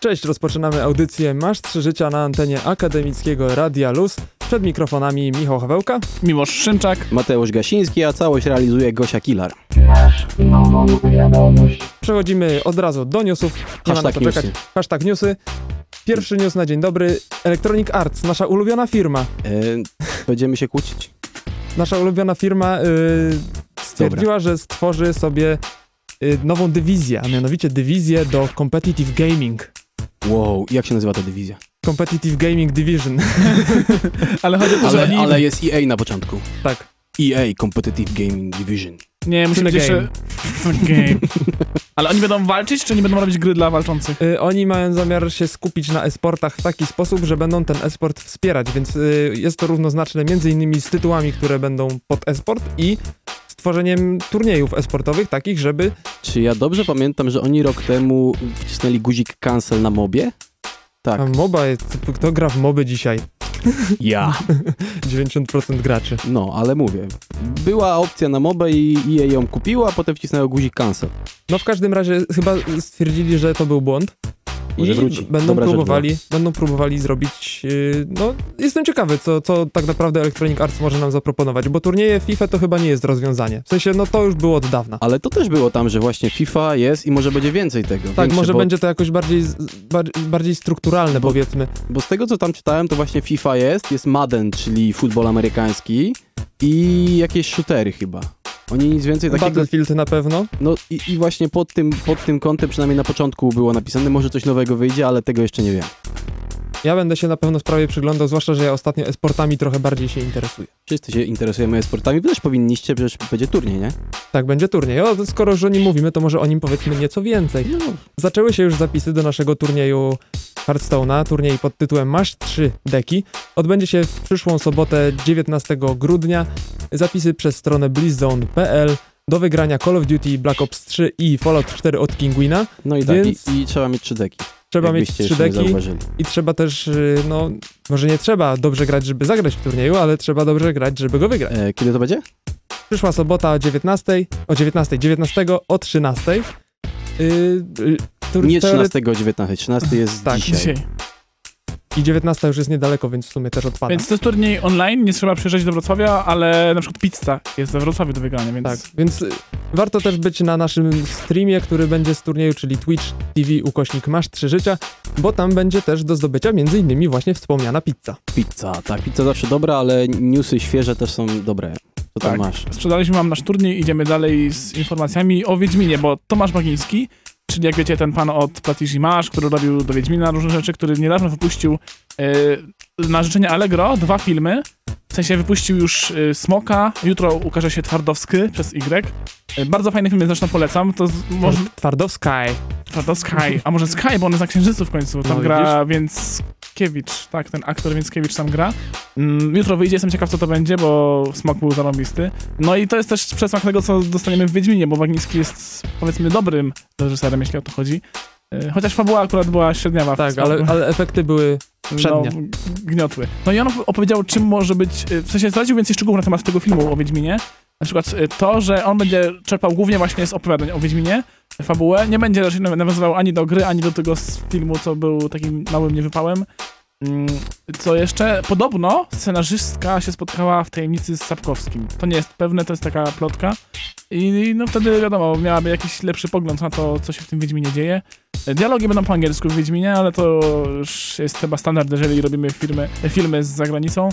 Cześć, rozpoczynamy audycję Masz Trzy Życia na antenie akademickiego Radia Luz. Przed mikrofonami Michał Hawełka. Miłosz Szymczak. Mateusz Gasiński, a całość realizuje Gosia Kilar. Przechodzimy od razu do newsów. Nie ma na Hashtag czekać. newsy. Hashtag newsy. Pierwszy news na dzień dobry. Electronic Arts, nasza ulubiona firma. E, będziemy się kłócić? Nasza ulubiona firma y, stwierdziła, że stworzy sobie y, nową dywizję, a mianowicie dywizję do Competitive Gaming. Wow, jak się nazywa ta dywizja? Competitive Gaming Division. Ale chodzi o to, że Ale, oni... ale jest EA na początku. tak. EA, Competitive Gaming Division. Nie, game. jeszcze... Cine game. Ale oni będą walczyć, czy nie będą robić gry dla walczących? Y, Oni mają zamiar się skupić na e-sportach w taki sposób, że będą ten e-sport wspierać, więc y, jest to równoznaczne między innymi z tytułami, które będą pod e-sport i stworzeniem turniejów e-sportowych takich, żeby Czy ja dobrze pamiętam, że oni rok temu wcisnęli guzik cancel na mobie? Tak. a MOBA, jest- kto gra w MOBy dzisiaj? Ja. 90% graczy. No, ale mówię. Była opcja na mobę i EA ją kupiła, a potem wcisnęło guzik cancel. No w każdym razie chyba stwierdzili, że to był błąd. Może I wróci. będą Dobra próbowali, będą próbowali zrobić. Yy, no, jestem ciekawy, co, co tak naprawdę Electronic Arts może nam zaproponować, bo turnieje FIFA to chyba nie jest rozwiązanie. W sensie, no to już było od dawna. Ale to też było tam, że właśnie FIFA jest i może będzie więcej tego. Tak, większe, może bo, będzie to jakoś bardziej, bardziej strukturalne, Bo- powiedzmy. Bo z tego, co tam czytałem, to właśnie FIFA jest, jest Madden, czyli futbol amerykański i jakieś shootery chyba. Oni nic więcej takiego... Battlefield na pewno. No i, i właśnie pod tym, pod tym kątem, przynajmniej na początku było napisane, może coś nowego wyjdzie, ale tego jeszcze nie wiem. Ja będę się na pewno sprawie przyglądał, zwłaszcza, że ja ostatnio e-sportami trochę bardziej się interesuję. Wszyscy się interesujemy sportami, wy też powinniście, przecież będzie turniej, nie? Tak, będzie turniej. O, skoro już o nim mówimy, to może o nim powiedzmy nieco więcej. No, Zaczęły się już zapisy do naszego turnieju Hearthstone'a, turniej pod tytułem Masz 3 deki. Odbędzie się w przyszłą sobotę 19 grudnia. Zapisy przez stronę blizzone.pl do wygrania Call of Duty Black Ops 3 i Fallout 4 od Kinguina. no i tak, Więc- i, i trzeba mieć trzy deki. Trzeba mieć jakbyście 3 jeszcze nie deki i trzeba też, y, no, może nie trzeba dobrze grać, żeby zagrać w turnieju, ale trzeba dobrze grać, żeby go wygrać. E, kiedy to będzie? Przyszła sobota o 19, o 19, 19 o 13. Yy, y, tur- Nie teore- 13, 19, 13 jest Tak, dzisiaj. Dzisiaj. I 19 już jest niedaleko, więc w sumie też odpada. Więc to jest turniej online, nie trzeba przyjeżdżać do Wrocławia, ale na przykład pizza jest we Wrocławiu do wygrania, więc... Tak, więc y, warto też być na naszym streamie, który będzie z turnieju, czyli Twitch TV ukośnik Masz 3 Życia, bo tam będzie też do zdobycia między innymi właśnie wspomniana pizza. Pizza, tak, pizza zawsze dobra, ale newsy świeże też są dobre. Co tam Tak. masz? Sprzedaliśmy wam nasz turniej, idziemy dalej z informacjami o Wiedźminie, bo Tomasz Bagiński, czyli jak wiecie ten pan od Platisz Masz, który robił do Wiedźmina różne rzeczy, który niedawno wypuścił e, na życzenie Allegro dwa filmy, sensie wypuścił już e, Smoka, jutro ukaże się Twardowski przez Y. E, bardzo fajny film, zresztą polecam, to z, może Twardowski. Twardowski, a może Sky, bo on jest na Księżycu w końcu, tam No, gra Więckiewicz, tak, ten aktor Więckiewicz tam gra. Mm, jutro wyjdzie, jestem ciekaw co to będzie, bo Smok był zarobisty. No i to jest też przesmak tego, co dostaniemy w Wiedźminie, bo Wagnicki jest powiedzmy dobrym reżyserem, jeśli o to chodzi. E, Chociaż fabuła akurat była średniawa. Tak, ale, ale efekty były przednie. No, gniotły. No i on op- opowiedział, czym może być, y, w sensie zdradził więcej szczegółów na temat tego filmu o Wiedźminie. Na przykład y, to, że on będzie czerpał głównie właśnie z opowiadań o Wiedźminie, fabułę. Nie będzie raczej naw- nawiązywał ani do gry, ani do tego filmu, co był takim małym niewypałem. Mm, Co jeszcze? Podobno scenarzystka się spotkała w tajemnicy z Sapkowskim. To nie jest pewne, to jest taka plotka. I no wtedy wiadomo, miałaby jakiś lepszy pogląd na to, co się w tym Wiedźminie dzieje. Dialogi będą po angielsku w Wiedźminie, ale to już jest chyba standard, jeżeli robimy filmy, filmy z zagranicą,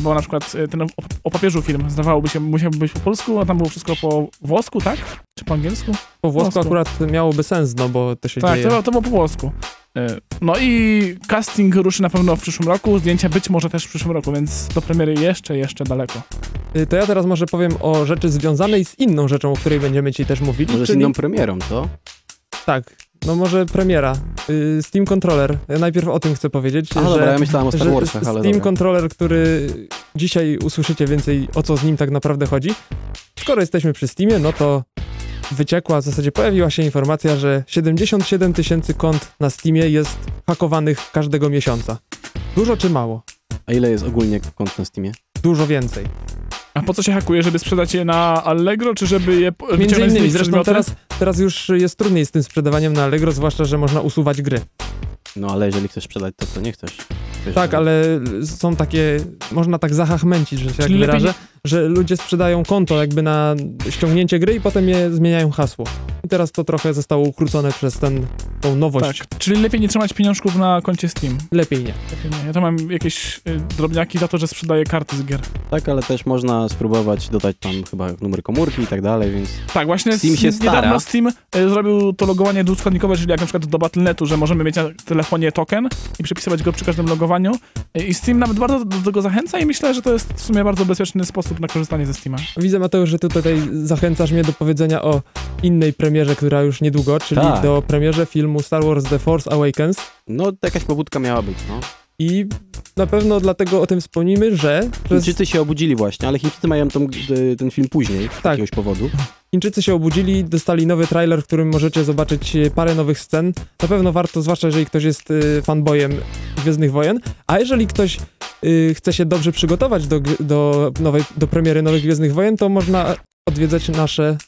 bo na przykład e, ten o, o papieżu film zdawałoby się, musiałby być po polsku, a tam było wszystko po włosku, tak? Czy po angielsku? Po włosku Włosku. akurat miałoby sens, no bo to się Tak, dzieje. to, to było po włosku. E, No i casting ruszy na pewno w przyszłym roku, zdjęcia być może też w przyszłym roku, więc do premiery jeszcze, jeszcze daleko. Y, To ja teraz może powiem o rzeczy związanej z inną rzeczą, o której będziemy dzisiaj też mówili, Może z czyli... inną premierą, co? Tak, no może premiera. Y, Steam Controller. Ja najpierw o tym chcę powiedzieć, A że, dobra, ja myślałem o Star Warsach, ale Steam dobra. Controller, który dzisiaj usłyszycie więcej o co z nim tak naprawdę chodzi. Skoro jesteśmy przy Steamie, no to wyciekła, w zasadzie pojawiła się informacja, że 77 tysięcy kont na Steamie jest hakowanych każdego miesiąca. Dużo czy mało? A ile jest ogólnie kont na Steamie? Dużo więcej. A po co się hakuje, żeby sprzedać je na Allegro, czy żeby je Między innymi, zresztą teraz, teraz już jest trudniej z tym sprzedawaniem na Allegro, zwłaszcza, że można usuwać gry. No ale jeżeli chcesz sprzedać, to to nie chcesz. Wiesz, Tak, że- ale są takie, można tak zahachmęcić, że się tak Czyli lepiej wyrażę, że ludzie sprzedają konto jakby na ściągnięcie gry i potem je zmieniają hasło. I teraz to trochę zostało ukrócone przez ten, tą nowość. Tak, czyli lepiej nie trzymać pieniążków na koncie Steam. Lepiej nie. Lepiej nie. Ja to mam jakieś y, drobniaki za to, że sprzedaję karty z gier. Tak, ale też można spróbować dodać tam chyba numer komórki i tak dalej, więc Tak, właśnie Steam się niedawno stara. Steam y, zrobił to logowanie dwuskładnikowe, czyli jak na przykład do Battle.netu, że możemy mieć na telefonie token i przypisywać go przy każdym logowaniu. Y, I Steam nawet bardzo do tego zachęca i myślę, że to jest w sumie bardzo bezpieczny sposób na korzystanie ze Steama. Widzę, Mateusz, że ty tutaj zachęcasz mnie do powiedzenia o innej premierze, która już niedługo, czyli Tak. do premierze filmu Star Wars The Force Awakens. no jakaś pobudka miała być, no. I na pewno dlatego o tym wspomnimy, że przez Chińczycy się obudzili właśnie, ale Chińczycy mają tą, y, ten film później, z Tak. jakiegoś powodu. Chińczycy się obudzili, dostali nowy trailer, w którym możecie zobaczyć e, parę nowych scen. Na pewno warto, zwłaszcza jeżeli ktoś jest y, fanboyem Gwiezdnych Wojen. A jeżeli ktoś chce się dobrze przygotować do, do, nowej, do premiery Nowych Gwiezdnych Wojen, to można odwiedzać nasze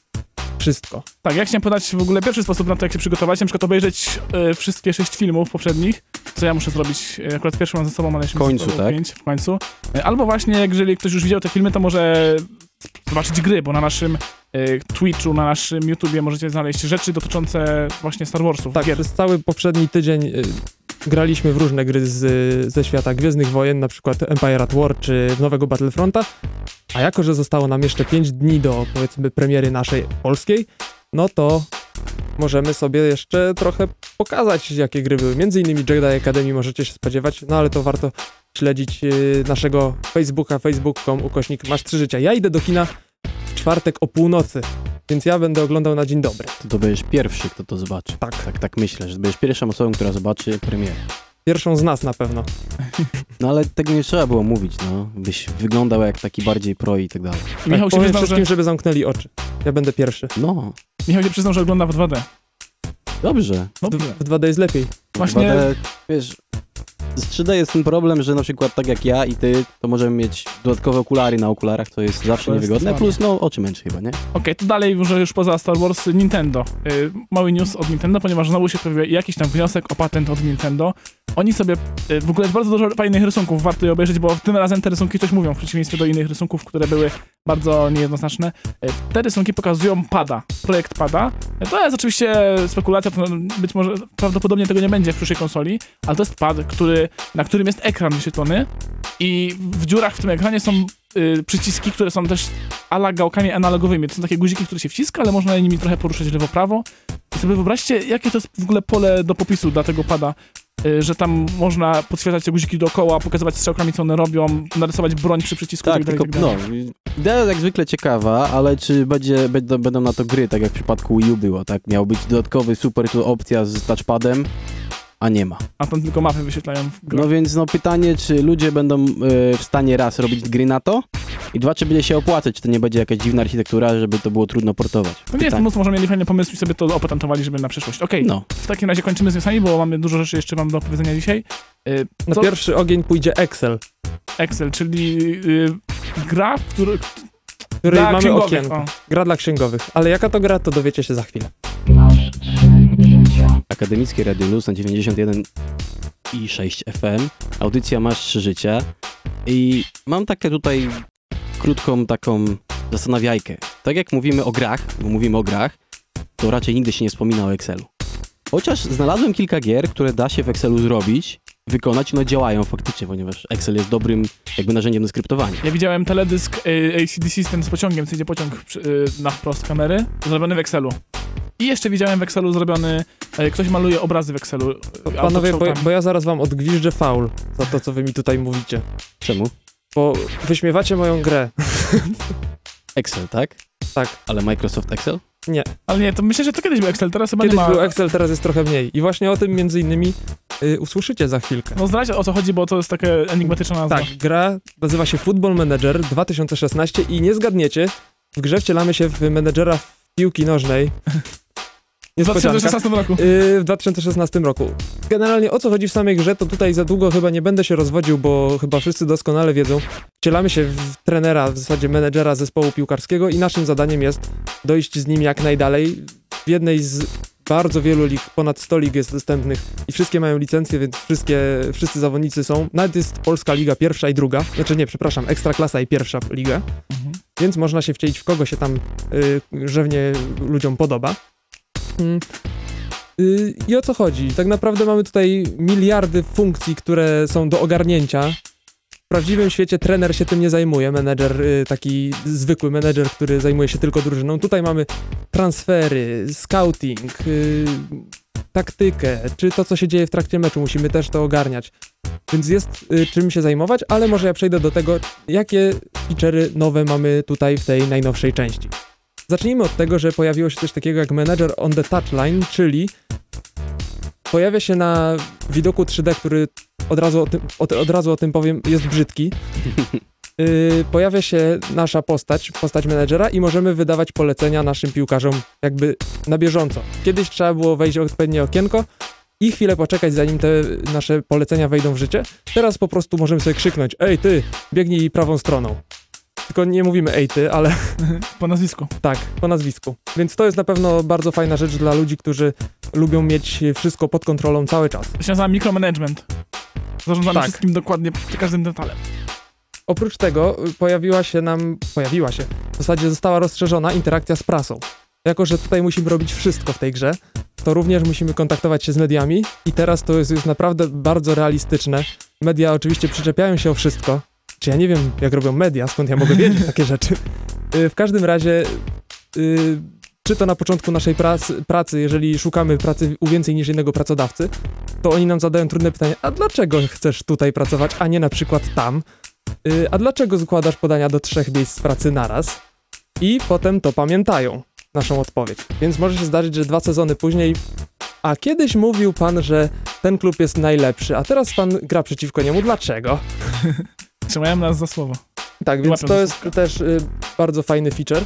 wszystko. Tak, ja chciałem podać w ogóle pierwszy sposób na to, jak się przygotować, na przykład obejrzeć e, wszystkie sześć filmów poprzednich, co ja muszę zrobić, e, akurat pierwszy mam ze sobą, ale jeszcze W końcu, tak? pięć w końcu. E, albo właśnie, jeżeli ktoś już widział te filmy, to może zobaczyć gry, bo na naszym e, Twitchu, na naszym YouTubie możecie znaleźć rzeczy dotyczące właśnie Star Warsów, Tak, gier. przez cały poprzedni tydzień y, graliśmy w różne gry z, ze świata Gwiezdnych Wojen, na przykład Empire at War czy w nowego Battlefronta. A jako, że zostało nam jeszcze 5 dni do powiedzmy premiery naszej polskiej, no to możemy sobie jeszcze trochę pokazać, jakie gry były. Między innymi Jedi Academy możecie się spodziewać, no ale to warto śledzić y, naszego Facebooka, facebook.com ukośnik masz trzy życia. Ja idę do kina w czwartek o północy, więc ja będę oglądał na dzień dobry. To, to będziesz pierwszy, kto to zobaczy. Tak. Tak, tak myślę, że będziesz pierwszą osobą, która zobaczy premierę. Pierwszą z nas na pewno. No ale tego nie trzeba było mówić, no. Byś wyglądał jak taki bardziej pro i tak dalej. Michał, tak, się powiem przyznał, wszystkim, że, żeby zamknęli oczy. Ja będę pierwszy. No, Michał się przyznał, że ogląda w 2D. dobrze. W, w 2D jest lepiej. Właśnie- 2D, wiesz, z 3D jest ten problem, że na przykład tak jak ja i ty, to możemy mieć dodatkowe okulary na okularach, co jest zawsze To jest niewygodne, plus no oczy męczy chyba, nie? Okej, to dalej może już poza Star Wars Nintendo. Y, mały news od Nintendo, ponieważ znowu się pojawił jakiś tam wniosek o patent od Nintendo. Oni sobie, y, w ogóle jest bardzo dużo fajnych rysunków, warto je obejrzeć, bo tym razem te rysunki coś mówią, w przeciwieństwie do innych rysunków, które były bardzo niejednoznaczne. Y, te rysunki pokazują pada, projekt pada. Y, to jest oczywiście spekulacja, to być może prawdopodobnie tego nie będzie w przyszłej konsoli, ale to jest pad, który, na którym jest ekran wyświetlony i w dziurach w tym ekranie są y, przyciski, które są też ala gałkami analogowymi. To są takie guziki, które się wciska, ale można nimi trochę poruszać lewo-prawo. I sobie wyobraźcie, jakie to jest w ogóle pole do popisu dla tego pada, y, że tam można podświetlać te guziki dookoła, pokazywać strzałkami, co one robią, narysować broń przy przycisku Tak, tak tylko, dalej, i tak no, idea jak zwykle ciekawa, ale czy będzie, będą, będą na to gry, tak jak w przypadku Wii U było, tak? Miał być dodatkowy super tu opcja z touchpadem, a nie ma. A tam tylko mapy wyświetlają w grę. No więc no pytanie, czy ludzie będą e, w stanie raz robić gry na to i dwa, czy będzie się opłacać, czy to nie będzie jakaś dziwna architektura, żeby to było trudno portować. to nie jest może mieli fajny pomysł i sobie to opatentowali, żeby na przyszłość. Okej, No, w takim razie kończymy z newsami, bo mamy dużo rzeczy jeszcze wam do opowiedzenia dzisiaj. Y, Na co- pierwszy ogień pójdzie Excel, Excel, czyli y, gra, w której... mamy okienko. o. Gra dla księgowych. Ale jaka to gra, to dowiecie się za chwilę. Akademickie Radio Luz na 91 i 6 FM. Audycja Masz Trzy Życia. I mam takie tutaj krótką taką zastanawiajkę. Tak jak mówimy o grach, bo mówimy o grach, to raczej nigdy się nie wspomina o Excelu. Chociaż znalazłem kilka gier, które da się w Excelu zrobić, wykonać, no działają faktycznie, ponieważ Excel jest dobrym jakby narzędziem do skryptowania. Ja widziałem teledysk y, ACDC z tym z pociągiem, co idzie pociąg y, na wprost kamery, zrobiony w Excelu. I jeszcze widziałem w Excelu zrobiony, y, ktoś maluje obrazy w Excelu. y, Panowie, bo, bo ja zaraz wam odgwiżdżę faul za to, co wy mi tutaj mówicie. Czemu? Bo wyśmiewacie moją grę. Excel, tak? Tak. Ale Microsoft Excel? Ale nie, to myślę, że to kiedyś był Excel, teraz chyba Kiedyś nie ma. był Excel, teraz jest trochę mniej. I właśnie o tym między innymi y, usłyszycie za chwilkę. No zdradź o co chodzi, bo to jest taka enigmatyczna nazwa. Tak, gra nazywa się Football Manager 2016 i nie zgadniecie, w grze wcielamy się w menedżera w piłki nożnej. W Niespodzianka. 2016 roku. Yy, w 2016 roku. Generalnie o co chodzi w samej grze, to tutaj za długo chyba nie będę się rozwodził, bo chyba wszyscy doskonale wiedzą. Wcielamy się w trenera, w zasadzie menedżera zespołu piłkarskiego i naszym zadaniem jest dojść z nim jak najdalej. W jednej z bardzo wielu lig, ponad 100 lig jest dostępnych i wszystkie mają licencje, więc wszystkie, wszyscy zawodnicy są. Nawet jest Polska Liga pierwsza i druga, znaczy nie, przepraszam, Ekstraklasa i pierwsza liga, Mhm. więc można się wcielić w kogo się tam y, żewnie ludziom podoba. Mm. Y, I o co chodzi? Tak naprawdę mamy tutaj miliardy funkcji, które są do ogarnięcia. W prawdziwym świecie trener się tym nie zajmuje, menedżer, y, taki zwykły menedżer, który zajmuje się tylko drużyną. Tutaj mamy transfery, scouting, y, taktykę, czy to, co się dzieje w trakcie meczu, musimy też to ogarniać. Więc jest czym się zajmować, ale może ja przejdę do tego, jakie feature'y nowe mamy tutaj w tej najnowszej części. Zacznijmy od tego, że pojawiło się coś takiego jak Manager on the Touchline, czyli pojawia się na widoku 3D, który od razu o tym, od, od razu o tym powiem, jest brzydki. Yy, pojawia się nasza postać, postać menedżera i możemy wydawać polecenia naszym piłkarzom jakby na bieżąco. Kiedyś trzeba było wejść w odpowiednie okienko i chwilę poczekać, zanim te nasze polecenia wejdą w życie. Teraz po prostu możemy sobie krzyknąć, ej ty, biegnij prawą stroną. Tylko nie mówimy ej ty, ale Po nazwisku. tak, po nazwisku. Więc to jest na pewno bardzo fajna rzecz dla ludzi, którzy lubią mieć wszystko pod kontrolą cały czas. To się nazywa micromanagement. Zarządzamy Tak. wszystkim dokładnie, przy każdym detalem. Oprócz tego y, pojawiła się nam, pojawiła się, w zasadzie została rozszerzona interakcja z prasą. Jako, że tutaj musimy robić wszystko w tej grze, to również musimy kontaktować się z mediami i teraz to jest już naprawdę bardzo realistyczne. Media oczywiście przyczepiają się o wszystko. Czy ja nie wiem, jak robią media, skąd ja mogę wiedzieć takie rzeczy. Y, W każdym razie, y, czy to na początku naszej pracy, pracy, jeżeli szukamy pracy u więcej niż jednego pracodawcy, to oni nam zadają trudne pytanie, a dlaczego chcesz tutaj pracować, a nie na przykład tam? Y, a dlaczego składasz podania do trzech miejsc pracy naraz? I potem to pamiętają, naszą odpowiedź. Więc może się zdarzyć, że dwa sezony później. A kiedyś mówił pan, że ten klub jest najlepszy, a teraz pan gra przeciwko niemu. Dlaczego? Trzymają nas za słowo. Tak, więc Łapią to jest słówka. też y, bardzo fajny feature.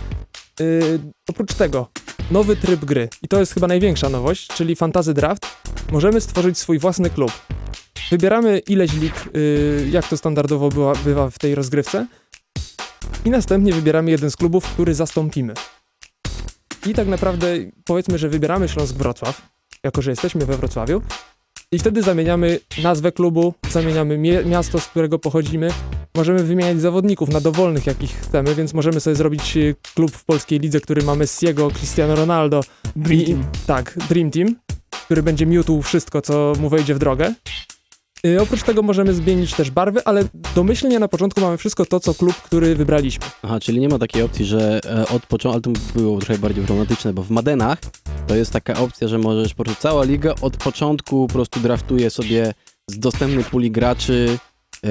Y, oprócz tego, nowy tryb gry. I to jest chyba największa nowość, czyli Fantasy Draft. Możemy stworzyć swój własny klub. Wybieramy ileś lig, y, jak to standardowo bywa w tej rozgrywce. I następnie wybieramy jeden z klubów, który zastąpimy. I tak naprawdę powiedzmy, że wybieramy Śląsk Wrocław, jako że jesteśmy we Wrocławiu. I wtedy zamieniamy nazwę klubu, zamieniamy mie- miasto, z którego pochodzimy, możemy wymieniać zawodników na dowolnych, jakich chcemy, więc możemy sobie zrobić y, klub w polskiej lidze, który ma Messiego, Cristiano Ronaldo, Dream I- Team. tak, Dream Team, który będzie miótł wszystko, co mu wejdzie w drogę. Y, oprócz tego możemy zmienić też barwy, ale domyślnie na początku mamy wszystko to, co klub, który wybraliśmy. Aha, czyli nie ma takiej opcji, że e, od początku, ale to było trochę bardziej romantyczne, bo w Madenach to jest taka opcja, że możesz po prostu cała liga od początku po prostu draftuje sobie z dostępnej puli graczy e,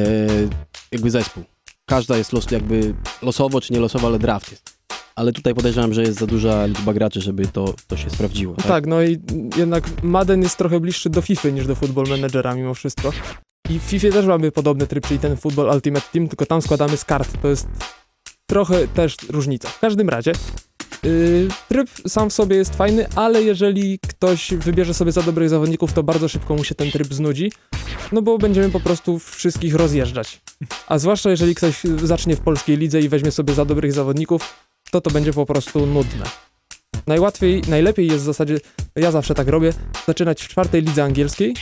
jakby zespół. Każda jest los, jakby losowo czy nie losowo, ale draft jest. Ale tutaj podejrzewam, że jest za duża liczba graczy, żeby to, to się sprawdziło. No tak, no i jednak Madden jest trochę bliższy do FIFA niż do Football Managera mimo wszystko. I w FIFA też mamy podobny tryb, czyli ten Football Ultimate Team, tylko tam składamy z kart. To jest trochę też różnica. W każdym razie yy, tryb sam w sobie jest fajny, ale jeżeli ktoś wybierze sobie za dobrych zawodników, to bardzo szybko mu się ten tryb znudzi, no bo będziemy po prostu wszystkich rozjeżdżać. A zwłaszcza jeżeli ktoś zacznie w polskiej lidze i weźmie sobie za dobrych zawodników, to to będzie po prostu nudne. Najłatwiej, najlepiej jest w zasadzie, ja zawsze tak robię, zaczynać w czwartej lidze angielskiej,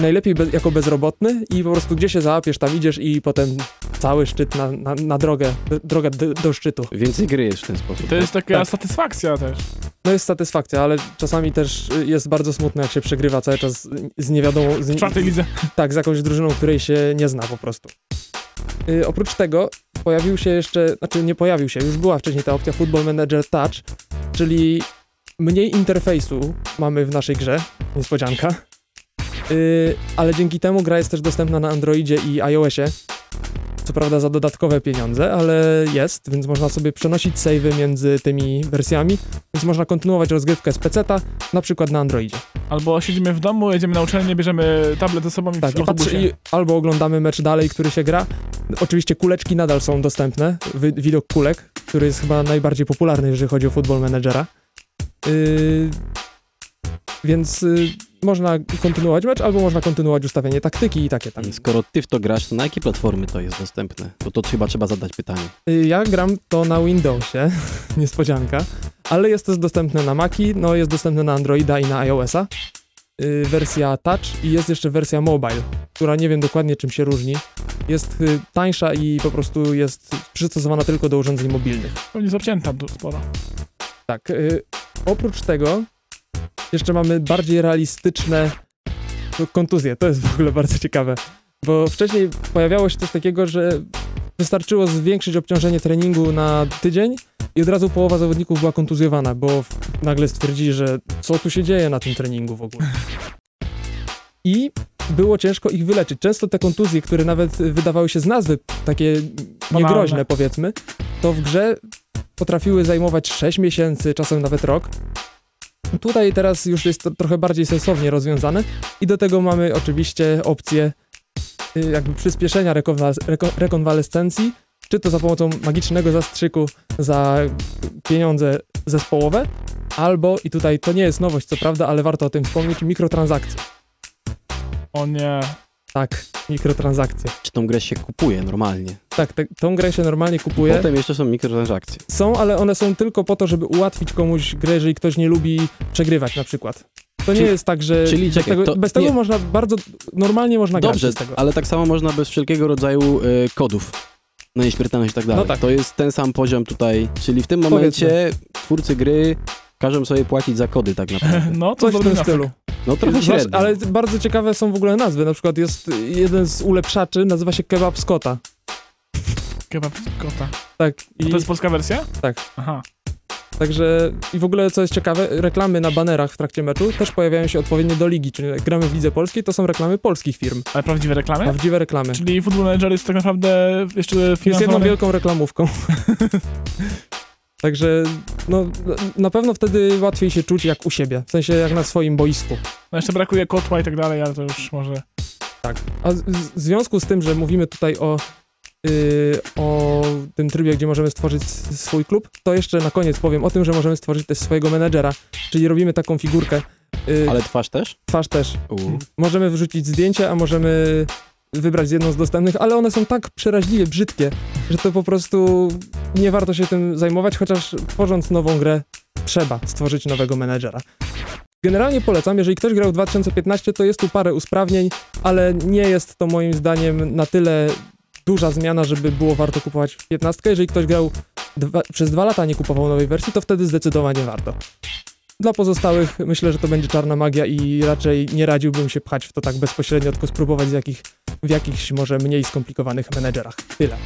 najlepiej be, jako bezrobotny i po prostu gdzie się załapiesz, tam idziesz i potem cały szczyt na, na, na drogę, drogę do, do szczytu. Więcej gry jest w ten sposób. To jest taka Tak. satysfakcja też. No jest satysfakcja, ale czasami też jest bardzo smutne, jak się przegrywa cały czas z niewiadomą... Z, W czwartej lidze. Tak, z jakąś drużyną, której się nie zna po prostu. Yy, oprócz tego pojawił się jeszcze, znaczy nie pojawił się, już była wcześniej ta opcja Football Manager Touch, czyli mniej interfejsu mamy w naszej grze, niespodzianka, yy, ale dzięki temu gra jest też dostępna na Androidzie i iOSie. Co prawda za dodatkowe pieniądze, ale jest, więc można sobie przenosić savey między tymi wersjami, więc można kontynuować rozgrywkę z PC-ta, na przykład na Androidzie. Albo siedzimy w domu, jedziemy na uczelnię, bierzemy tablet ze sobą i Tak, w i, patrzy, autobusie. i albo oglądamy mecz dalej, który się gra. Oczywiście kuleczki nadal są dostępne, wy, widok kulek, który jest chyba najbardziej popularny, jeżeli chodzi o Football Managera. Yy, więc yy, można kontynuować mecz, albo można kontynuować ustawianie taktyki i takie tam. Skoro ty w to grasz, to na jakie platformy to jest dostępne? Bo to chyba trzeba zadać pytanie. Yy, ja gram to na Windowsie, niespodzianka, ale jest też dostępne na Maci, no jest dostępne na Androida i na iOS-a. Y, wersja Touch i jest jeszcze wersja Mobile, która nie wiem dokładnie czym się różni. Jest y, tańsza i po prostu jest przystosowana tylko do urządzeń mobilnych. Pewnie zacięta tu sporo. Tak. Y, oprócz tego jeszcze mamy bardziej realistyczne kontuzje. To jest w ogóle bardzo ciekawe, bo wcześniej pojawiało się coś takiego, że wystarczyło zwiększyć obciążenie treningu na tydzień i od razu połowa zawodników była kontuzjowana, bo nagle stwierdzili, że co tu się dzieje na tym treningu w ogóle. I było ciężko ich wyleczyć. Często te kontuzje, które nawet wydawały się z nazwy takie niegroźne, powiedzmy, to w grze potrafiły zajmować 6 miesięcy, czasem nawet rok. Tutaj teraz już jest to trochę bardziej sensownie rozwiązane i do tego mamy oczywiście opcję y, jakby przyspieszenia rekonwal- reko- rekonwalescencji, czy to za pomocą magicznego zastrzyku za pieniądze zespołowe, albo, i tutaj to nie jest nowość co prawda, ale warto o tym wspomnieć, mikrotransakcje. O nie. Tak, mikrotransakcje. Czy tą grę się kupuje normalnie? Tak, te, tą grę się normalnie kupuje. Potem jeszcze są mikrotransakcje. Są, ale one są tylko po to, żeby ułatwić komuś grę, jeżeli ktoś nie lubi przegrywać na przykład. To nie Czyli- jest tak, że czyli bez czekaj, tego, to bez tego nie- można bardzo, normalnie można grać Dobrze, bez tego. ale tak samo można bez wszelkiego rodzaju y, kodów na nieśmiertelność i tak dalej. No tak. To jest ten sam poziom tutaj, czyli w tym momencie twórcy gry każą sobie płacić za kody tak naprawdę. No, to Coś w tym stylu. No trochę średnio. ale bardzo ciekawe są w ogóle nazwy. Na przykład jest jeden z ulepszaczy, nazywa się Kebab Scotta. Kebab z kota. Tak. A I, to jest polska wersja? Tak. Aha. Także i w ogóle co jest ciekawe, reklamy na banerach w trakcie meczu też pojawiają się odpowiednio do ligi, czyli jak gramy w lidze polskiej, to są reklamy polskich firm. Ale prawdziwe reklamy? Prawdziwe reklamy. Czyli Football Manager jest tak naprawdę jeszcze Jest jedną finansowany... wielką reklamówką. Także no, na pewno wtedy łatwiej się czuć jak u siebie, w sensie jak na swoim boisku. No jeszcze brakuje kotła i tak dalej, ale to już może... Tak. A z- w związku z tym, że mówimy tutaj o, yy, o tym trybie, gdzie możemy stworzyć swój klub, to jeszcze na koniec powiem o tym, że możemy stworzyć też swojego menedżera, czyli robimy taką figurkę. Yy, Ale twarz też? Twarz też. U. Możemy wrzucić zdjęcie, a możemy wybrać jedną z dostępnych, ale one są tak przeraźliwie brzydkie, że to po prostu nie warto się tym zajmować, chociaż tworząc nową grę trzeba stworzyć nowego menedżera. Generalnie polecam, jeżeli ktoś grał w 2015, to jest tu parę usprawnień, ale nie jest to moim zdaniem na tyle duża zmiana, żeby było warto kupować 15. Jeżeli ktoś grał dwa, przez dwa lata, nie kupował nowej wersji, to wtedy zdecydowanie warto. Dla pozostałych myślę, że to będzie czarna magia i raczej nie radziłbym się pchać w to tak bezpośrednio, tylko spróbować z jakich, w jakichś może mniej skomplikowanych menedżerach. Tyle.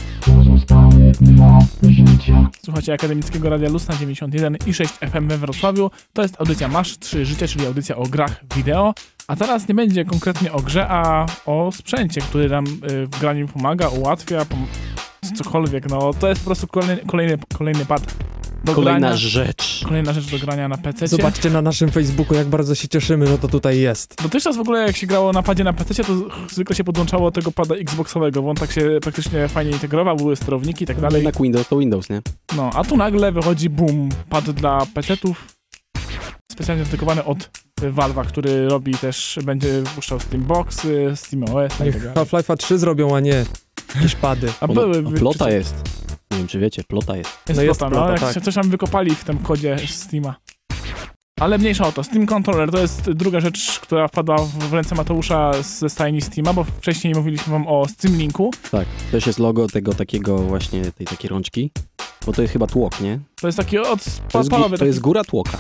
Słuchajcie Akademickiego Radia Luz na 91 i 6 FM we Wrocławiu. To jest audycja Masz 3 Życie, czyli audycja o grach wideo. A teraz nie będzie konkretnie o grze, a o sprzęcie, który nam y, w graniu pomaga, ułatwia, pom cokolwiek. No to jest po prostu kolejny, kolejny, kolejny pad do Kolejna grania. rzecz. Kolejna rzecz do grania na PC. Zobaczcie na naszym Facebooku, jak bardzo się cieszymy, że to tutaj jest. Dotychczas w ogóle jak się grało na padzie na PC, to zwykle się podłączało tego pada Xboxowego, bo on tak się praktycznie fajnie integrował, były sterowniki i tak dalej. Jednak Windows to Windows, nie? No, a tu nagle wychodzi boom, pad dla PC-ów, specjalnie dedykowany od Valve'a, który robi też, będzie wypuszczał Steamboxy, SteamOS i tak dalej. Half-Life'a 3 zrobią, a nie jakieś pady. A były... no, plota czy- jest. Nie wiem, czy wiecie, plota jest. Jest No jest plota, no, plota, jak tak. się coś tam wykopali w tym kodzie Steama. Ale mniejsza o to. Steam Controller to jest druga rzecz, która wpadła w ręce Mateusza ze stajni Steama, bo wcześniej mówiliśmy wam o Steam Linku. Tak, też jest logo tego takiego właśnie, tej takiej rączki. Bo to jest chyba tłok, nie? To jest taki od To jest, to taki, jest góra tłoka.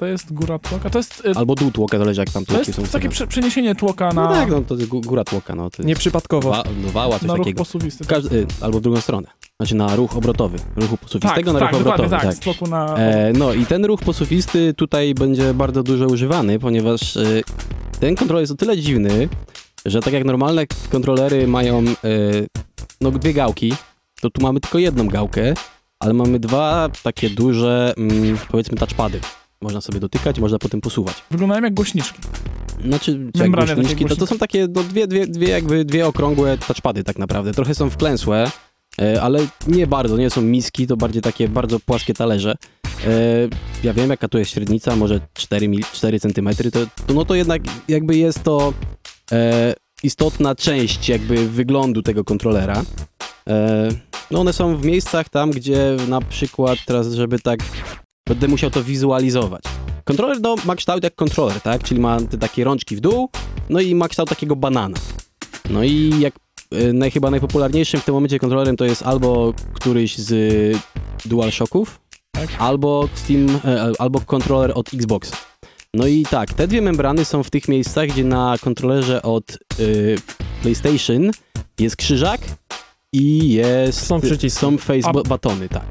To jest góra tłoka, to jest, y, Albo dół tłoka, zależy jak tam to tłoki jest są. takie ustawione. prze, przeniesienie tłoka na, No tak, no to jest gó- góra tłoka, no. To jest Nieprzypadkowo. wa- no, wała, coś na ruch takiego. posuwisty. Każdy, y, albo w drugą stronę. Znaczy na ruch obrotowy. Ruchu Tak, posuwistego na tak, ruch obrotowy. tak, z tłoku na... E, no i ten ruch posuwisty tutaj będzie bardzo dużo używany, ponieważ e, ten kontroler jest o tyle dziwny, że tak jak normalne kontrolery mają e, no dwie gałki, to tu mamy tylko jedną gałkę, ale mamy dwa takie duże, mm, powiedzmy touchpady. Można sobie dotykać, można potem posuwać. Wyglądają jak głośniczki. Znaczy, czy jak głośniczki, to, to głośniki. są takie no, dwie, dwie, dwie jakby dwie okrągłe touchpady tak naprawdę. Trochę są wklęsłe, e, ale nie bardzo, nie są miski, to bardziej takie bardzo płaskie talerze. E, ja wiem, jaka tu jest średnica, może 4, mil, 4 cm, to, to no to jednak jakby jest to e, istotna część jakby wyglądu tego kontrolera. No one są w miejscach tam, gdzie na przykład teraz, żeby tak będę musiał to wizualizować. Kontroler no, ma kształt jak kontroler, tak? Czyli ma te takie rączki w dół, no i ma kształt takiego banana. No i jak y, naj, chyba najpopularniejszym w tym momencie kontrolerem to jest albo któryś z DualShocków, Tak. albo Steam, e, albo kontroler od Xboxa. No i tak, te dwie membrany są w tych miejscach, gdzie na kontrolerze od y, PlayStation jest krzyżak i jest... Są przyciski. Są face batony, tak.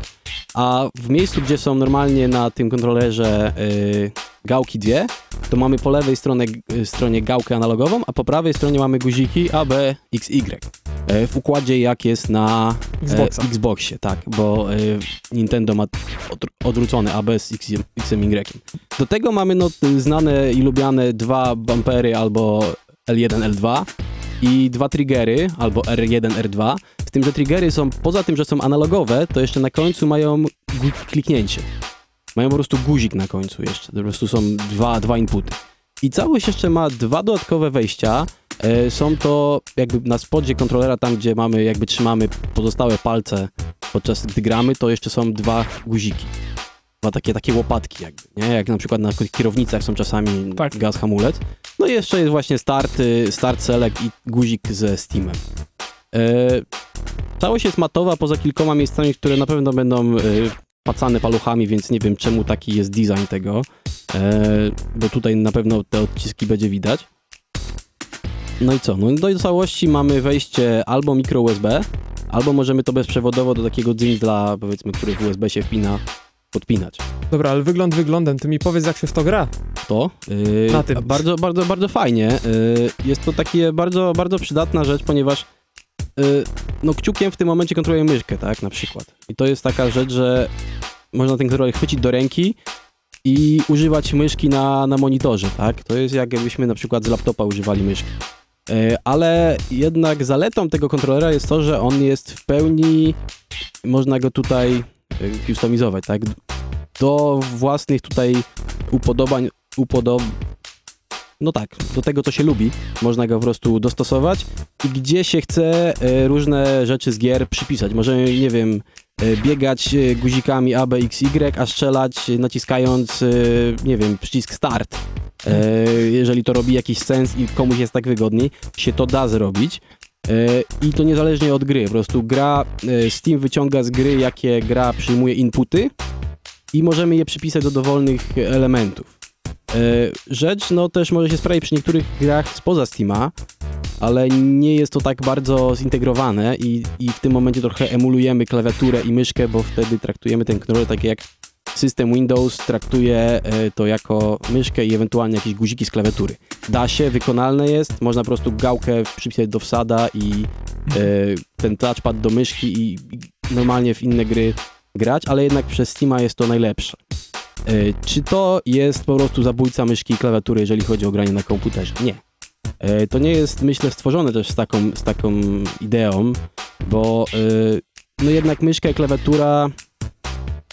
A w miejscu, gdzie są normalnie na tym kontrolerze y, gałki dwie, to mamy po lewej stronie, y, stronie gałkę analogową, a po prawej stronie mamy guziki A, B, X, Y. E, w układzie jak jest na Xboxa. e, Xboxie, tak, bo e, Nintendo ma odwrócone AB z X, Xem, Y. Do tego mamy no, znane i lubiane dwa bumpery albo L1, L2 i dwa triggery albo R1, R2. Z tym, że triggery są, poza tym, że są analogowe, to jeszcze na końcu mają kliknięcie. Mają po prostu guzik na końcu jeszcze. Po prostu są dwa, dwa inputy. I całość jeszcze ma dwa dodatkowe wejścia. E, Są to jakby na spodzie kontrolera, tam gdzie mamy, jakby trzymamy pozostałe palce podczas gdy gramy, to jeszcze są dwa guziki. Dwa takie, takie łopatki jakby, nie? Jak na przykład na kierownicach są czasami Tak. gaz, hamulec. No i jeszcze jest właśnie start, y, start select i guzik ze Steamem. E, całość jest matowa, poza kilkoma miejscami, które na pewno będą y, pacane paluchami, więc nie wiem czemu taki jest design tego, e, bo tutaj na pewno te odciski będzie widać. No i co? No do całości mamy wejście albo mikro USB, albo możemy to bezprzewodowo do takiego dzingla, powiedzmy, który w USB się wpina, podpinać. Dobra, ale wygląd wyglądem, ty mi powiedz jak się w to gra. To yy, Na tym. bardzo, bardzo, bardzo fajnie. Yy, jest to takie bardzo, bardzo przydatna rzecz, ponieważ no kciukiem w tym momencie kontroluję myszkę, tak, na przykład. I to jest taka rzecz, że można ten kontroler chwycić do ręki i używać myszki na, na monitorze, tak? To jest jak jakbyśmy na przykład z laptopa używali myszki. Yy, ale jednak zaletą tego kontrolera jest to, że on jest w pełni, można go tutaj customizować, tak? Do własnych tutaj upodobań, upodob... No tak, do tego, co się lubi, można go po prostu dostosować i gdzie się chce e, różne rzeczy z gier przypisać. Możemy, nie wiem, e, biegać e, guzikami A, B, X, Y, a strzelać naciskając, nie wiem, przycisk start. Jeżeli to robi jakiś sens i komuś jest tak wygodniej, się to da zrobić. I to niezależnie od gry. Po prostu gra, Steam wyciąga z gry, jakie gra przyjmuje inputy i możemy je przypisać do dowolnych elementów. E, Rzecz, no też może się sprawić przy niektórych grach spoza Steama, ale nie jest to tak bardzo zintegrowane i, i w tym momencie trochę emulujemy klawiaturę i myszkę, bo wtedy traktujemy ten kontroler tak jak system Windows traktuje e, to jako myszkę i ewentualnie jakieś guziki z klawiatury. Da się, wykonalne jest, można po prostu gałkę przypisać do wsada i e, ten touchpad do myszki i, i normalnie w inne gry grać, ale jednak przez Steama jest to najlepsze. E, Czy to jest po prostu zabójca myszki i klawiatury, jeżeli chodzi o granie na komputerze? Nie. E, To nie jest, myślę, stworzone też z taką, z taką ideą, bo e, no jednak myszka i klawiatura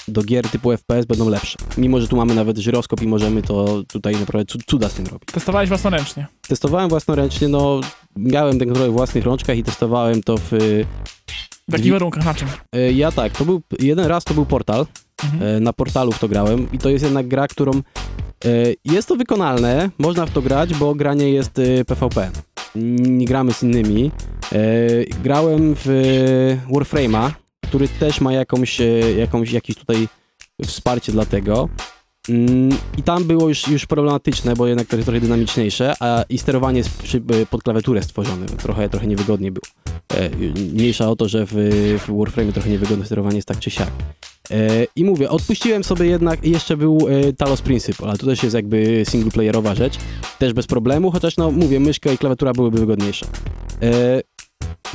do gier typu FPS będą lepsze. Mimo, że tu mamy nawet żyroskop i możemy to tutaj naprawdę cu- cuda z tym robić. Testowałeś własnoręcznie. Testowałem własnoręcznie, no miałem ten kontroler w własnych rączkach i testowałem to w... W jakich Dwi- warunkach, na czym? Ja tak, to był, jeden raz to był portal, Mhm. E, na portalu w to grałem i to jest jednak gra, którą e, jest to wykonalne, można w to grać, bo granie jest e, PvP. Nie gramy z innymi. E, Grałem w e, Warframe'a, który też ma jakąś, e, jakąś, jakieś tutaj wsparcie dla tego. Mm, I tam było już, już problematyczne, bo jednak to jest trochę dynamiczniejsze, a i sterowanie przy, e, pod klawiaturę stworzone, trochę, trochę niewygodnie było. E, Mniejsza o to, że w, w Warframe trochę niewygodne sterowanie jest tak czy siak. E, I mówię, odpuściłem sobie jednak, i jeszcze był Talos Principle, ale to też jest jakby singleplayerowa rzecz, też bez problemu, chociaż no mówię, myszka i klawiatura byłyby wygodniejsze.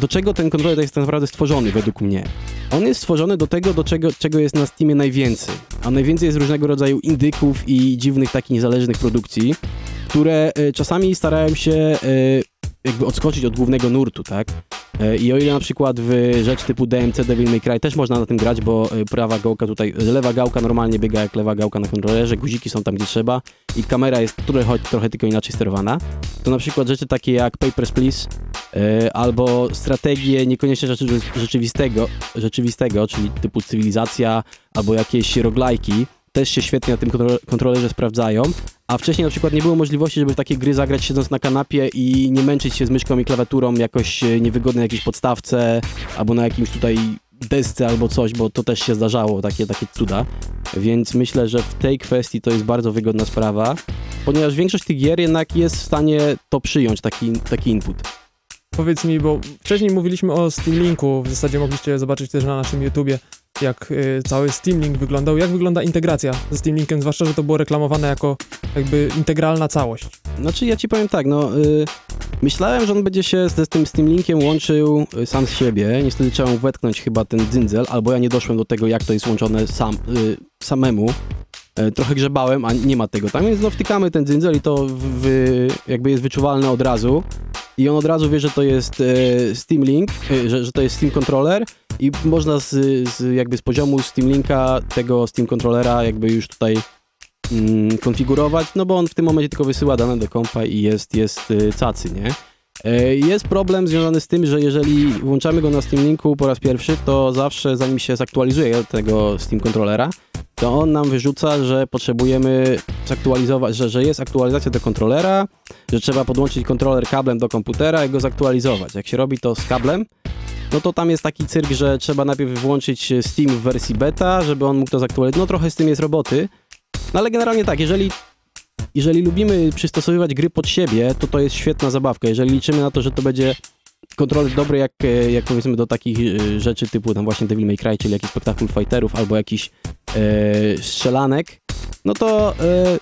Do czego ten kontroler jest tak naprawdę stworzony według mnie? On jest stworzony do tego, do czego, czego jest na Steamie najwięcej, a najwięcej jest różnego rodzaju indyków i dziwnych takich niezależnych produkcji, które e, czasami starają się e, jakby odskoczyć od głównego nurtu, tak? E, I o ile na przykład w rzecz typu DMC Devil May Cry też można na tym grać, bo e, prawa gałka tutaj, lewa gałka normalnie biega jak lewa gałka na kontrolerze, guziki są tam gdzie trzeba i kamera jest trochę, trochę tylko inaczej sterowana, to na przykład rzeczy takie jak Papers, Please e, albo strategie niekoniecznie rzeczy, rzeczywistego, rzeczywistego, czyli typu cywilizacja albo jakieś roglajki, też się świetnie na tym kontro- kontrolerze sprawdzają, a wcześniej na przykład nie było możliwości, żeby takie gry zagrać siedząc na kanapie i nie męczyć się z myszką i klawiaturą jakoś e, niewygodnej jakiejś podstawce albo na jakimś tutaj desce albo coś, bo to też się zdarzało, takie, takie cuda. Więc myślę, że w tej kwestii to jest bardzo wygodna sprawa, ponieważ większość tych gier jednak jest w stanie to przyjąć, taki, taki input. Powiedz mi, bo wcześniej mówiliśmy o Steam Linku, w zasadzie mogliście zobaczyć też na naszym YouTubie, jak y, cały Steam Link wyglądał. Jak wygląda integracja ze Steam Linkiem, zwłaszcza, że to było reklamowane jako jakby integralna całość. Znaczy ja ci powiem tak, no y, myślałem, że on będzie się z, z tym Steam Linkiem łączył y, sam z siebie, niestety trzeba mu wetknąć chyba ten dzyndzel, albo ja nie doszłem do tego, jak to jest łączone sam, y, samemu. Y, trochę grzebałem, a nie ma tego tam, więc no wtykamy ten dzyndzel i to jakby jest wyczuwalne od razu. I on od razu wie, że to jest y, Steam Link, y, że, że to jest Steam Controller i można z, z jakby z poziomu Steam Linka tego Steam Controllera jakby już tutaj mm, konfigurować, no bo on w tym momencie tylko wysyła dane do kompa i jest, jest y, cacy, nie? E, Jest problem związany z tym, że jeżeli włączamy go na Steam Linku po raz pierwszy, to zawsze zanim się zaktualizuje tego Steam Controllera, to on nam wyrzuca, że potrzebujemy zaktualizować, że, że jest aktualizacja do kontrolera, że trzeba podłączyć kontroler kablem do komputera i go zaktualizować. Jak się robi to z kablem, no to tam jest taki cyrk, że trzeba najpierw włączyć Steam w wersji beta, żeby on mógł to zaktualizować. No trochę z tym jest roboty, no ale generalnie tak, jeżeli, jeżeli lubimy przystosowywać gry pod siebie, to to jest świetna zabawka. Jeżeli liczymy na to, że to będzie kontroler dobry jak, e, jak powiedzmy do takich e, rzeczy typu tam właśnie Devil May Cry, czyli jakiś spektakl fighterów albo jakiś e, strzelanek, no to e,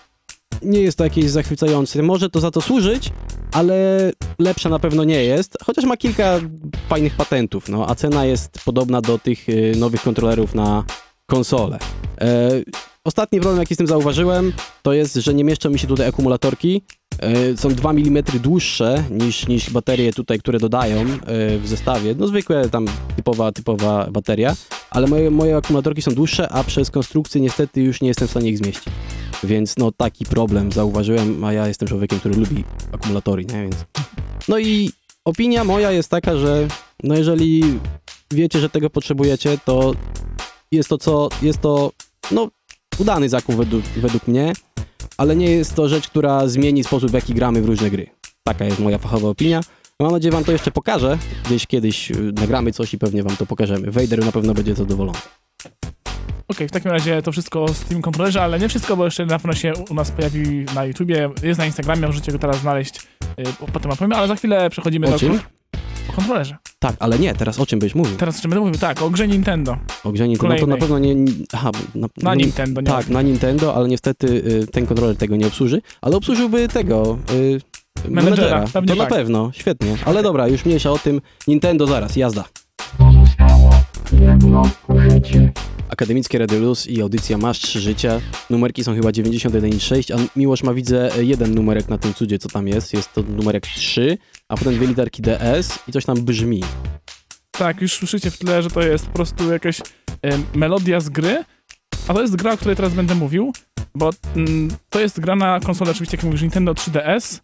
nie jest to jakieś zachwycające. Może to za to służyć, ale lepsza na pewno nie jest, chociaż ma kilka fajnych patentów, no, a cena jest podobna do tych e, nowych kontrolerów na konsolę. E, Ostatni problem, jaki z tym zauważyłem, to jest, że nie mieszczą mi się tutaj akumulatorki. E, Są 2 mm dłuższe niż, niż baterie tutaj, które dodają e, w zestawie. No zwykłe tam typowa, typowa bateria, ale moje, moje akumulatorki są dłuższe, a przez konstrukcję niestety już nie jestem w stanie ich zmieścić. Więc no taki problem zauważyłem, a ja jestem człowiekiem, który lubi akumulatory, nie? Więc... No i opinia moja jest taka, że no jeżeli wiecie, że tego potrzebujecie, to jest to co, jest to no udany zakup według, według mnie, ale nie jest to rzecz, która zmieni sposób, w jaki gramy w różne gry. Taka jest moja fachowa opinia. Mam nadzieję, wam to jeszcze pokażę. Gdzieś kiedyś y, nagramy coś i pewnie wam to pokażemy. Vader na pewno będzie zadowolony. Okej, w takim razie to wszystko o Steam Controllerze, ale nie wszystko, bo jeszcze na pewno się u nas pojawi na YouTubie, jest na Instagramie, możecie go teraz znaleźć, yy, potem opowiem, ale za chwilę przechodzimy O do... czym? Kontrolerze. Tak, ale nie, teraz o czym byś mówił? Teraz o czym będę mówił? Tak, o grze Nintendo. O grze Nintendo, no to na Kolejnej. pewno nie... Aha, na, Na nie, Nintendo, nie Tak, na Nintendo, ale niestety y, ten kontroler tego nie obsłuży, ale obsłużyłby tego... Y, Menedżera, To na tak. pewno, świetnie. Ale dobra, już mniejsza o tym. Nintendo zaraz, jazda. Akademickie Radio Luz i audycja Masz 3 życia. Numerki są chyba 91 i 6, a Miłosz ma widzę jeden numerek na tym cudzie, co tam jest. Jest to numerek 3, a potem dwie literki DS i coś tam brzmi. Tak, już słyszycie w tle, że to jest po prostu jakaś em, melodia z gry, a to jest gra, o której teraz będę mówił, bo mm, to jest gra na konsolę oczywiście, jak mówisz, Nintendo 3DS.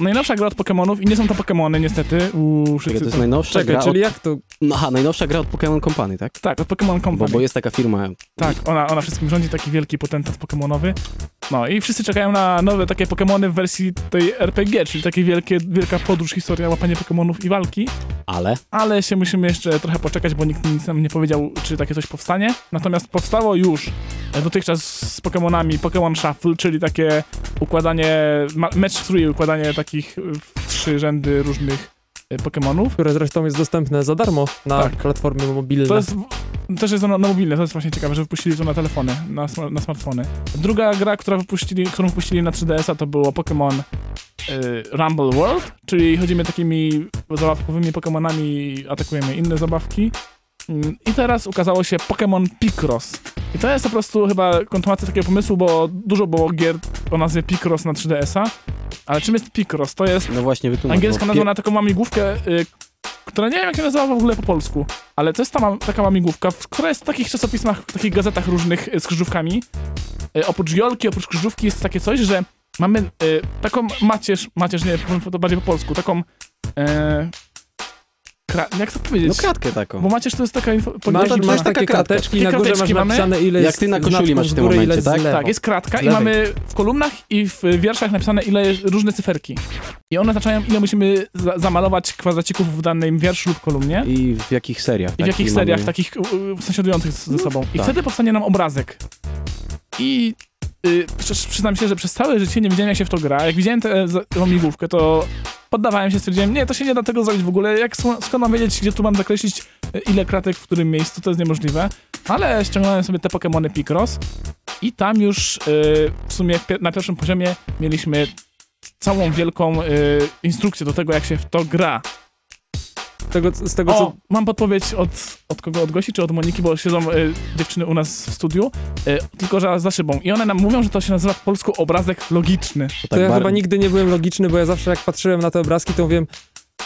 Najnowsza gra od Pokémonów i nie są to Pokémony niestety. Uuu, Czekaj, wszyscy to jest najnowsza Czekaj, gra czyli od... jak to? No, aha, najnowsza gra od Pokémon Company, tak? Tak, od Pokémon Bo, Company. bo jest taka firma. Tak, ona, ona wszystkim rządzi, taki wielki potentat pokemonowy. No i wszyscy czekają na nowe takie Pokemony w wersji tej RPG, czyli takie wielkie, wielka podróż, historia, łapanie Pokemonów i walki. Ale Ale się musimy jeszcze trochę poczekać, bo nikt nic nam nie powiedział, czy takie coś powstanie. Natomiast powstało już dotychczas z Pokemonami Pokemon Shuffle, czyli takie układanie, ma- match three, układanie takich e, w trzy rzędy różnych e, Pokemonów. Które zresztą jest dostępne za darmo na Tak. platformy mobilne. To jest też jest na, na mobilne, to jest właśnie ciekawe, że wypuścili to na telefony, na, na smartfony. Druga gra, która wypuścili, którą wypuścili na 3DS-a to było Pokémon y, Rumble World, czyli chodzimy takimi zabawkowymi Pokémonami i atakujemy inne zabawki. Mm, I teraz ukazało się Pokémon Picross. I to jest po prostu chyba kontynuacja takiego pomysłu, bo dużo było gier o nazwie Picross na 3DS-a. Ale czym jest Picross? To jest no właśnie wytłumacz. Angielska nazwa na taką mamigłówkę, y, która nie wiem jak się nazywa w ogóle po polsku, ale to jest ta taka mamigłówka, która jest w takich czasopismach, w takich gazetach różnych y, z krzyżówkami. Y, oprócz Jolki, oprócz krzyżówki jest takie coś, że mamy y, taką macierz, macierz nie, to bardziej po polsku, taką y, jak to powiedzieć? No kratkę taką. Bo macie, że to jest taka info... Masz, masz takie krateczki, Takie na górze masz krateczki mamy? napisane ile Jak ty na koszuli masz w tym momencie, tak? Tak, jest kratka i mamy w kolumnach i w wierszach napisane ile różne cyferki. I one oznaczają, ile musimy za zamalować kwadracików w danym wierszu lub kolumnie. I w jakich seriach? I w jakich seriach mamy- takich sąsiadujących ze sobą. I tak. wtedy powstanie nam obrazek. I y, przy- przyznam się, że przez całe życie nie wiedziałem, jak się w to gra. Jak widziałem tę za- tą migłówkę, to poddawałem się, stwierdziłem, nie, to się nie da tego zrobić w ogóle. Jak, skąd mam wiedzieć, gdzie tu mam zakreślić, y, ile kratek w którym miejscu, to jest niemożliwe. Ale ściągnąłem sobie te Pokémony Picross i tam już y, w sumie na pierwszym poziomie mieliśmy całą wielką instrukcję do tego, jak się w to gra. Z tego, z tego O, co... mam podpowiedź od, od kogo? Od Gosi czy od Moniki, bo siedzą y, dziewczyny u nas w studiu, y, tylko że za szybą. I one nam mówią, że to się nazywa w polsku obrazek logiczny. To To tak ja bar- chyba nigdy nie byłem logiczny, bo ja zawsze jak patrzyłem na te obrazki, to wiem,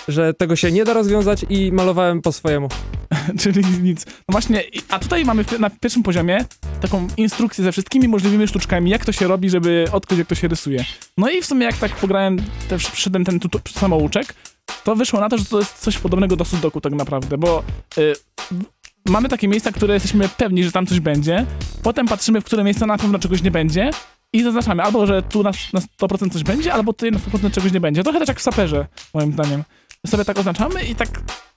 że tego się nie da rozwiązać i malowałem po swojemu. Czyli nic. No właśnie, a tutaj mamy na pierwszym poziomie taką instrukcję ze wszystkimi możliwymi sztuczkami, jak to się robi, żeby odkryć, jak to się rysuje. No i w sumie jak tak pograłem, też przyszedłem ten samouczek, to wyszło na to, że to jest coś podobnego do sudoku tak naprawdę, bo y, mamy takie miejsca, które jesteśmy pewni, że tam coś będzie, potem patrzymy, w które miejsca na pewno czegoś nie będzie i zaznaczamy albo, że tu na, na 100% coś będzie, albo tutaj na 100% czegoś nie będzie. Trochę też jak w saperze, moim zdaniem. Sobie tak oznaczamy i tak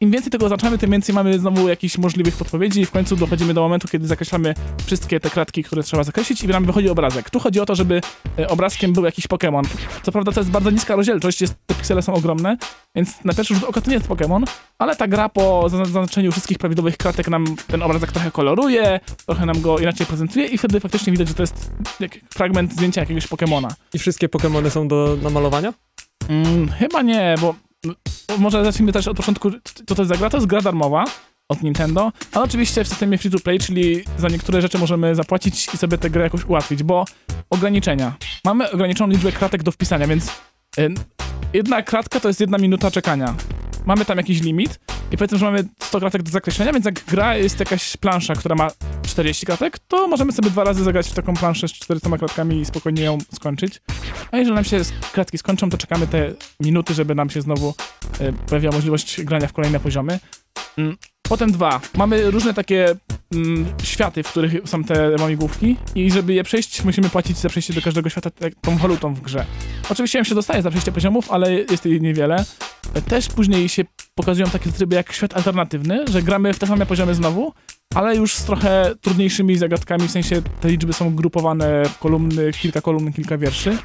im więcej tego oznaczamy, tym więcej mamy znowu jakichś możliwych podpowiedzi i w końcu dochodzimy do momentu, kiedy zakreślamy wszystkie te kratki, które trzeba zakreślić i nam wychodzi obrazek. Tu chodzi o to, żeby e, obrazkiem był jakiś Pokémon. Co prawda to jest bardzo niska rozdzielczość, jest, te piksele są ogromne, więc na pierwszy rzut oka to nie jest Pokémon, ale ta gra po zazn- zaznaczeniu wszystkich prawidłowych kratek nam ten obrazek trochę koloruje, trochę nam go inaczej prezentuje i wtedy faktycznie widać, że to jest jak fragment zdjęcia jakiegoś Pokémona. I wszystkie Pokémony są do namalowania? Mm, chyba nie, bo może zacznijmy też od początku, co to jest za gra. To jest gra darmowa od Nintendo, ale oczywiście w systemie free to play, czyli za niektóre rzeczy możemy zapłacić i sobie tę grę jakoś ułatwić, bo ograniczenia. Mamy ograniczoną liczbę kratek do wpisania, więc jedna kratka to jest jedna minuta czekania. Mamy tam jakiś limit i powiedzmy, że mamy 100 kratek do zakreślenia, więc jak gra jest jakaś plansza, która ma 40 kratek, to możemy sobie dwa razy zagrać w taką planszę z 400 kratkami i spokojnie ją skończyć. A jeżeli nam się kratki skończą, to czekamy te minuty, żeby nam się znowu e, pojawiła możliwość grania w kolejne poziomy. Potem dwa. Mamy różne takie mm, światy, w których są te łamigłówki i żeby je przejść, musimy płacić za przejście do każdego świata tak, tą walutą w grze. Oczywiście ją się dostaje za przejście poziomów, ale jest jej niewiele. Też później się pokazują takie tryby jak świat alternatywny, że gramy w te same poziomy znowu, ale już z trochę trudniejszymi zagadkami, w sensie te liczby są grupowane w kolumny, kilka kolumn, kilka wierszy.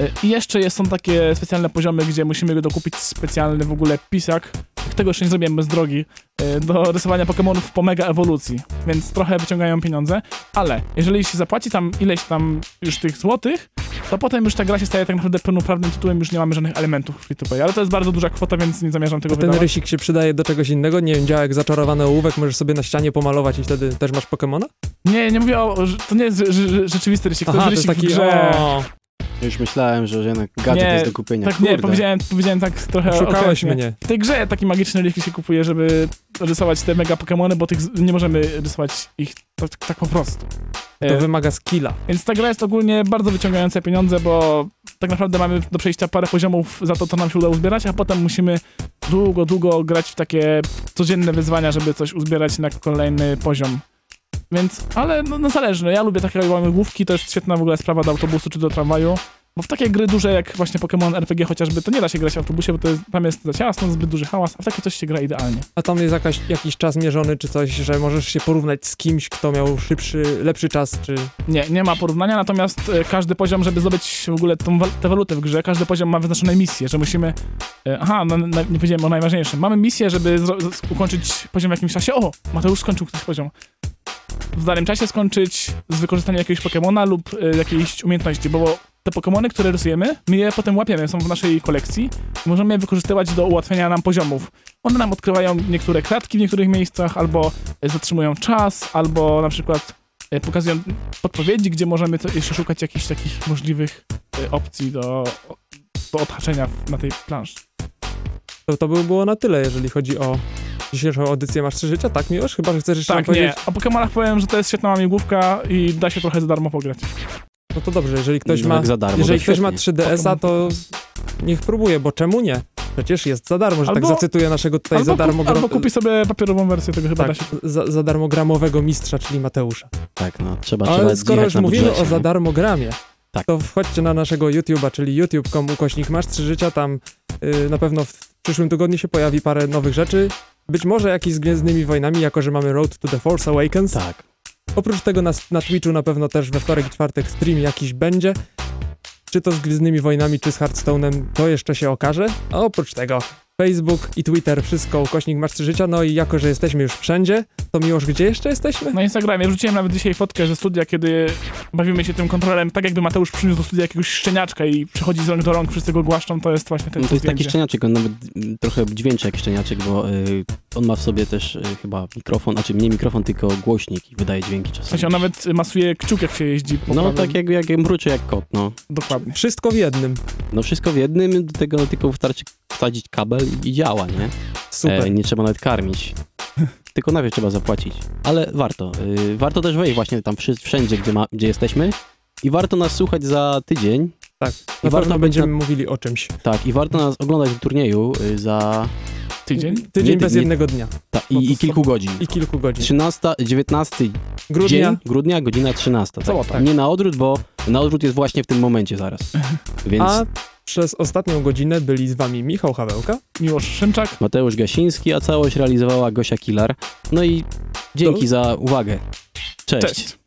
E, I jeszcze są takie specjalne poziomy, gdzie musimy dokupić specjalny w ogóle pisak. Tego jeszcze nie zrobiłem bez drogi. e, Do rysowania Pokémonów po mega ewolucji. Więc trochę wyciągają pieniądze. Ale jeżeli się zapłaci tam ileś tam już tych złotych, to potem już ta gra się staje tak naprawdę pełnoprawnym tytułem, już nie mamy żadnych elementów free to play. Ale to jest bardzo duża kwota, więc nie zamierzam tego Ten wydawać. rysik się przydaje do czegoś innego? Nie wiem, działa jak zaczarowany ołówek, możesz sobie na ścianie pomalować i wtedy też masz Pokemona? Nie, nie mówię o... To nie jest rze- rze- rzeczywisty rysik, to Aha, jest to rysik jest taki... w grze. O, Już myślałem, że jednak gadżet Nie, jest do kupienia. Tak, nie, Kurde. powiedziałem, powiedziałem tak trochę szukałeś mnie. W tej grze taki magiczny rysik się kupuje, żeby rysować te mega Pokémony, bo tych nie możemy rysować ich tak, tak po prostu. To E, wymaga skilla. Więc ta gra jest ogólnie bardzo wyciągająca pieniądze, bo tak naprawdę mamy do przejścia parę poziomów za to, co nam się uda uzbierać, a potem musimy długo, długo grać w takie codzienne wyzwania, żeby coś uzbierać na kolejny poziom. Więc, ale no, no zależy, no, ja lubię takie łamigłówki, to jest świetna w ogóle sprawa do autobusu czy do tramwaju, bo w takie gry duże jak właśnie Pokémon RPG chociażby, to nie da się grać w autobusie, bo to jest, tam jest za ciasno, zbyt duży hałas, a w takie coś się gra idealnie. A tam jest jakaś, jakiś czas mierzony czy coś, że możesz się porównać z kimś, kto miał szybszy, lepszy czas, czy... Nie, nie ma porównania, natomiast e, każdy poziom, żeby zdobyć w ogóle tą, tę walutę w grze, każdy poziom ma wyznaczone misje, że musimy... E, aha, no, na, nie powiedziałem o najważniejszym. Mamy misję, żeby ukończyć poziom w jakimś czasie. O, Mateusz skończył ktoś poziom. W danym czasie skończyć z wykorzystaniem jakiegoś Pokemona lub e, jakiejś umiejętności, bo te Pokemony, które rysujemy, my je potem łapiemy, są w naszej kolekcji i możemy je wykorzystywać do ułatwiania nam poziomów. One nam odkrywają niektóre klatki w niektórych miejscach, albo e, zatrzymują czas, albo na przykład e, pokazują podpowiedzi, gdzie możemy jeszcze szukać jakichś takich możliwych opcji do, do odhaczenia na tej planszy. To, to by było na tyle, jeżeli chodzi o dzisiejszą audycję Masz Trzy Życia, tak Miłosz? Chyba, że chcesz jeszcze Tak, nie. powiedzieć... O Pokemonach powiem, że to jest świetna łamigłówka i da się trochę za darmo pograć. No to dobrze, jeżeli ktoś No ma... za darmo, Jeżeli to ktoś ma świetnie. 3DS-a, to niech próbuje, bo czemu nie? przecież jest za darmo, że tak Albo- zacytuję naszego tutaj za darmo, kup, albo kupi sobie papierową wersję tego chyba tak, da się. za, za darmogramowego mistrza, czyli Mateusza. Tak, no, trzeba, Ale trzeba skoro już mówimy budżecie, o nie? za darmo gramie, Tak. to wchodźcie na naszego YouTube'a, czyli youtube.com ukośnik masz trzy życia, tam y, na pewno w przyszłym tygodniu się pojawi parę nowych rzeczy. Być może jakiś z Gwiezdnymi Wojnami, jako że mamy Road to the Force Awakens. Tak. Oprócz tego na, na Twitchu na pewno też we wtorek i czwartek stream jakiś będzie. Czy to z Gwiezdnymi Wojnami, czy z Hearthstone'em, to jeszcze się okaże. A oprócz tego Facebook i Twitter, wszystko ukośnik masz życia. No i jako, że jesteśmy już wszędzie, to Miłosz, gdzie jeszcze jesteśmy? Na Instagramie wrzuciłem nawet dzisiaj fotkę ze studia, kiedy bawimy się tym kontrolerem, tak jakby Mateusz przyniósł do studia jakiegoś szczeniaczka i przychodzi z rąk do rąk, wszyscy go głaszczą, to jest właśnie ten No to jest taki szczeniaczek, on nawet mm, trochę dźwięczy jak szczeniaczek, bo y, on ma w sobie też y, chyba mikrofon, znaczy nie mikrofon, tylko głośnik i wydaje dźwięki W czasami. sensie on nawet masuje kciuk, jak się jeździ. po No prawym. tak jak, jak mruczy jak kot, no. Dokładnie. Wszystko w jednym. No wszystko w jednym, do tego tylko wystarczy wsadzić kabel i, i działa, nie? Super. E, nie trzeba nawet karmić. Tylko najpierw trzeba zapłacić. Ale warto. Y, warto też wejść właśnie tam wszędzie, gdzie, ma, gdzie jesteśmy. I warto nas słuchać za tydzień. tak. I Na warto będziemy mówili o czymś. Tak, i warto nas oglądać w turnieju y, za... Tydzień? Tydzień Nie, bez nie- jednego dnia Ta, i, I kilku godzin. i kilku godzin. 13, 19 Grudnia. dzień grudnia, godzina 13. Tak. Sobota. Nie na odwrót, bo na odwrót jest właśnie w tym momencie zaraz. Więc A przez ostatnią godzinę byli z wami Michał Hawełka. Miłosz Szymczak. Mateusz Gasiński, a całość realizowała Gosia Kilar. No i dzięki To- za uwagę. Cześć. Cześć.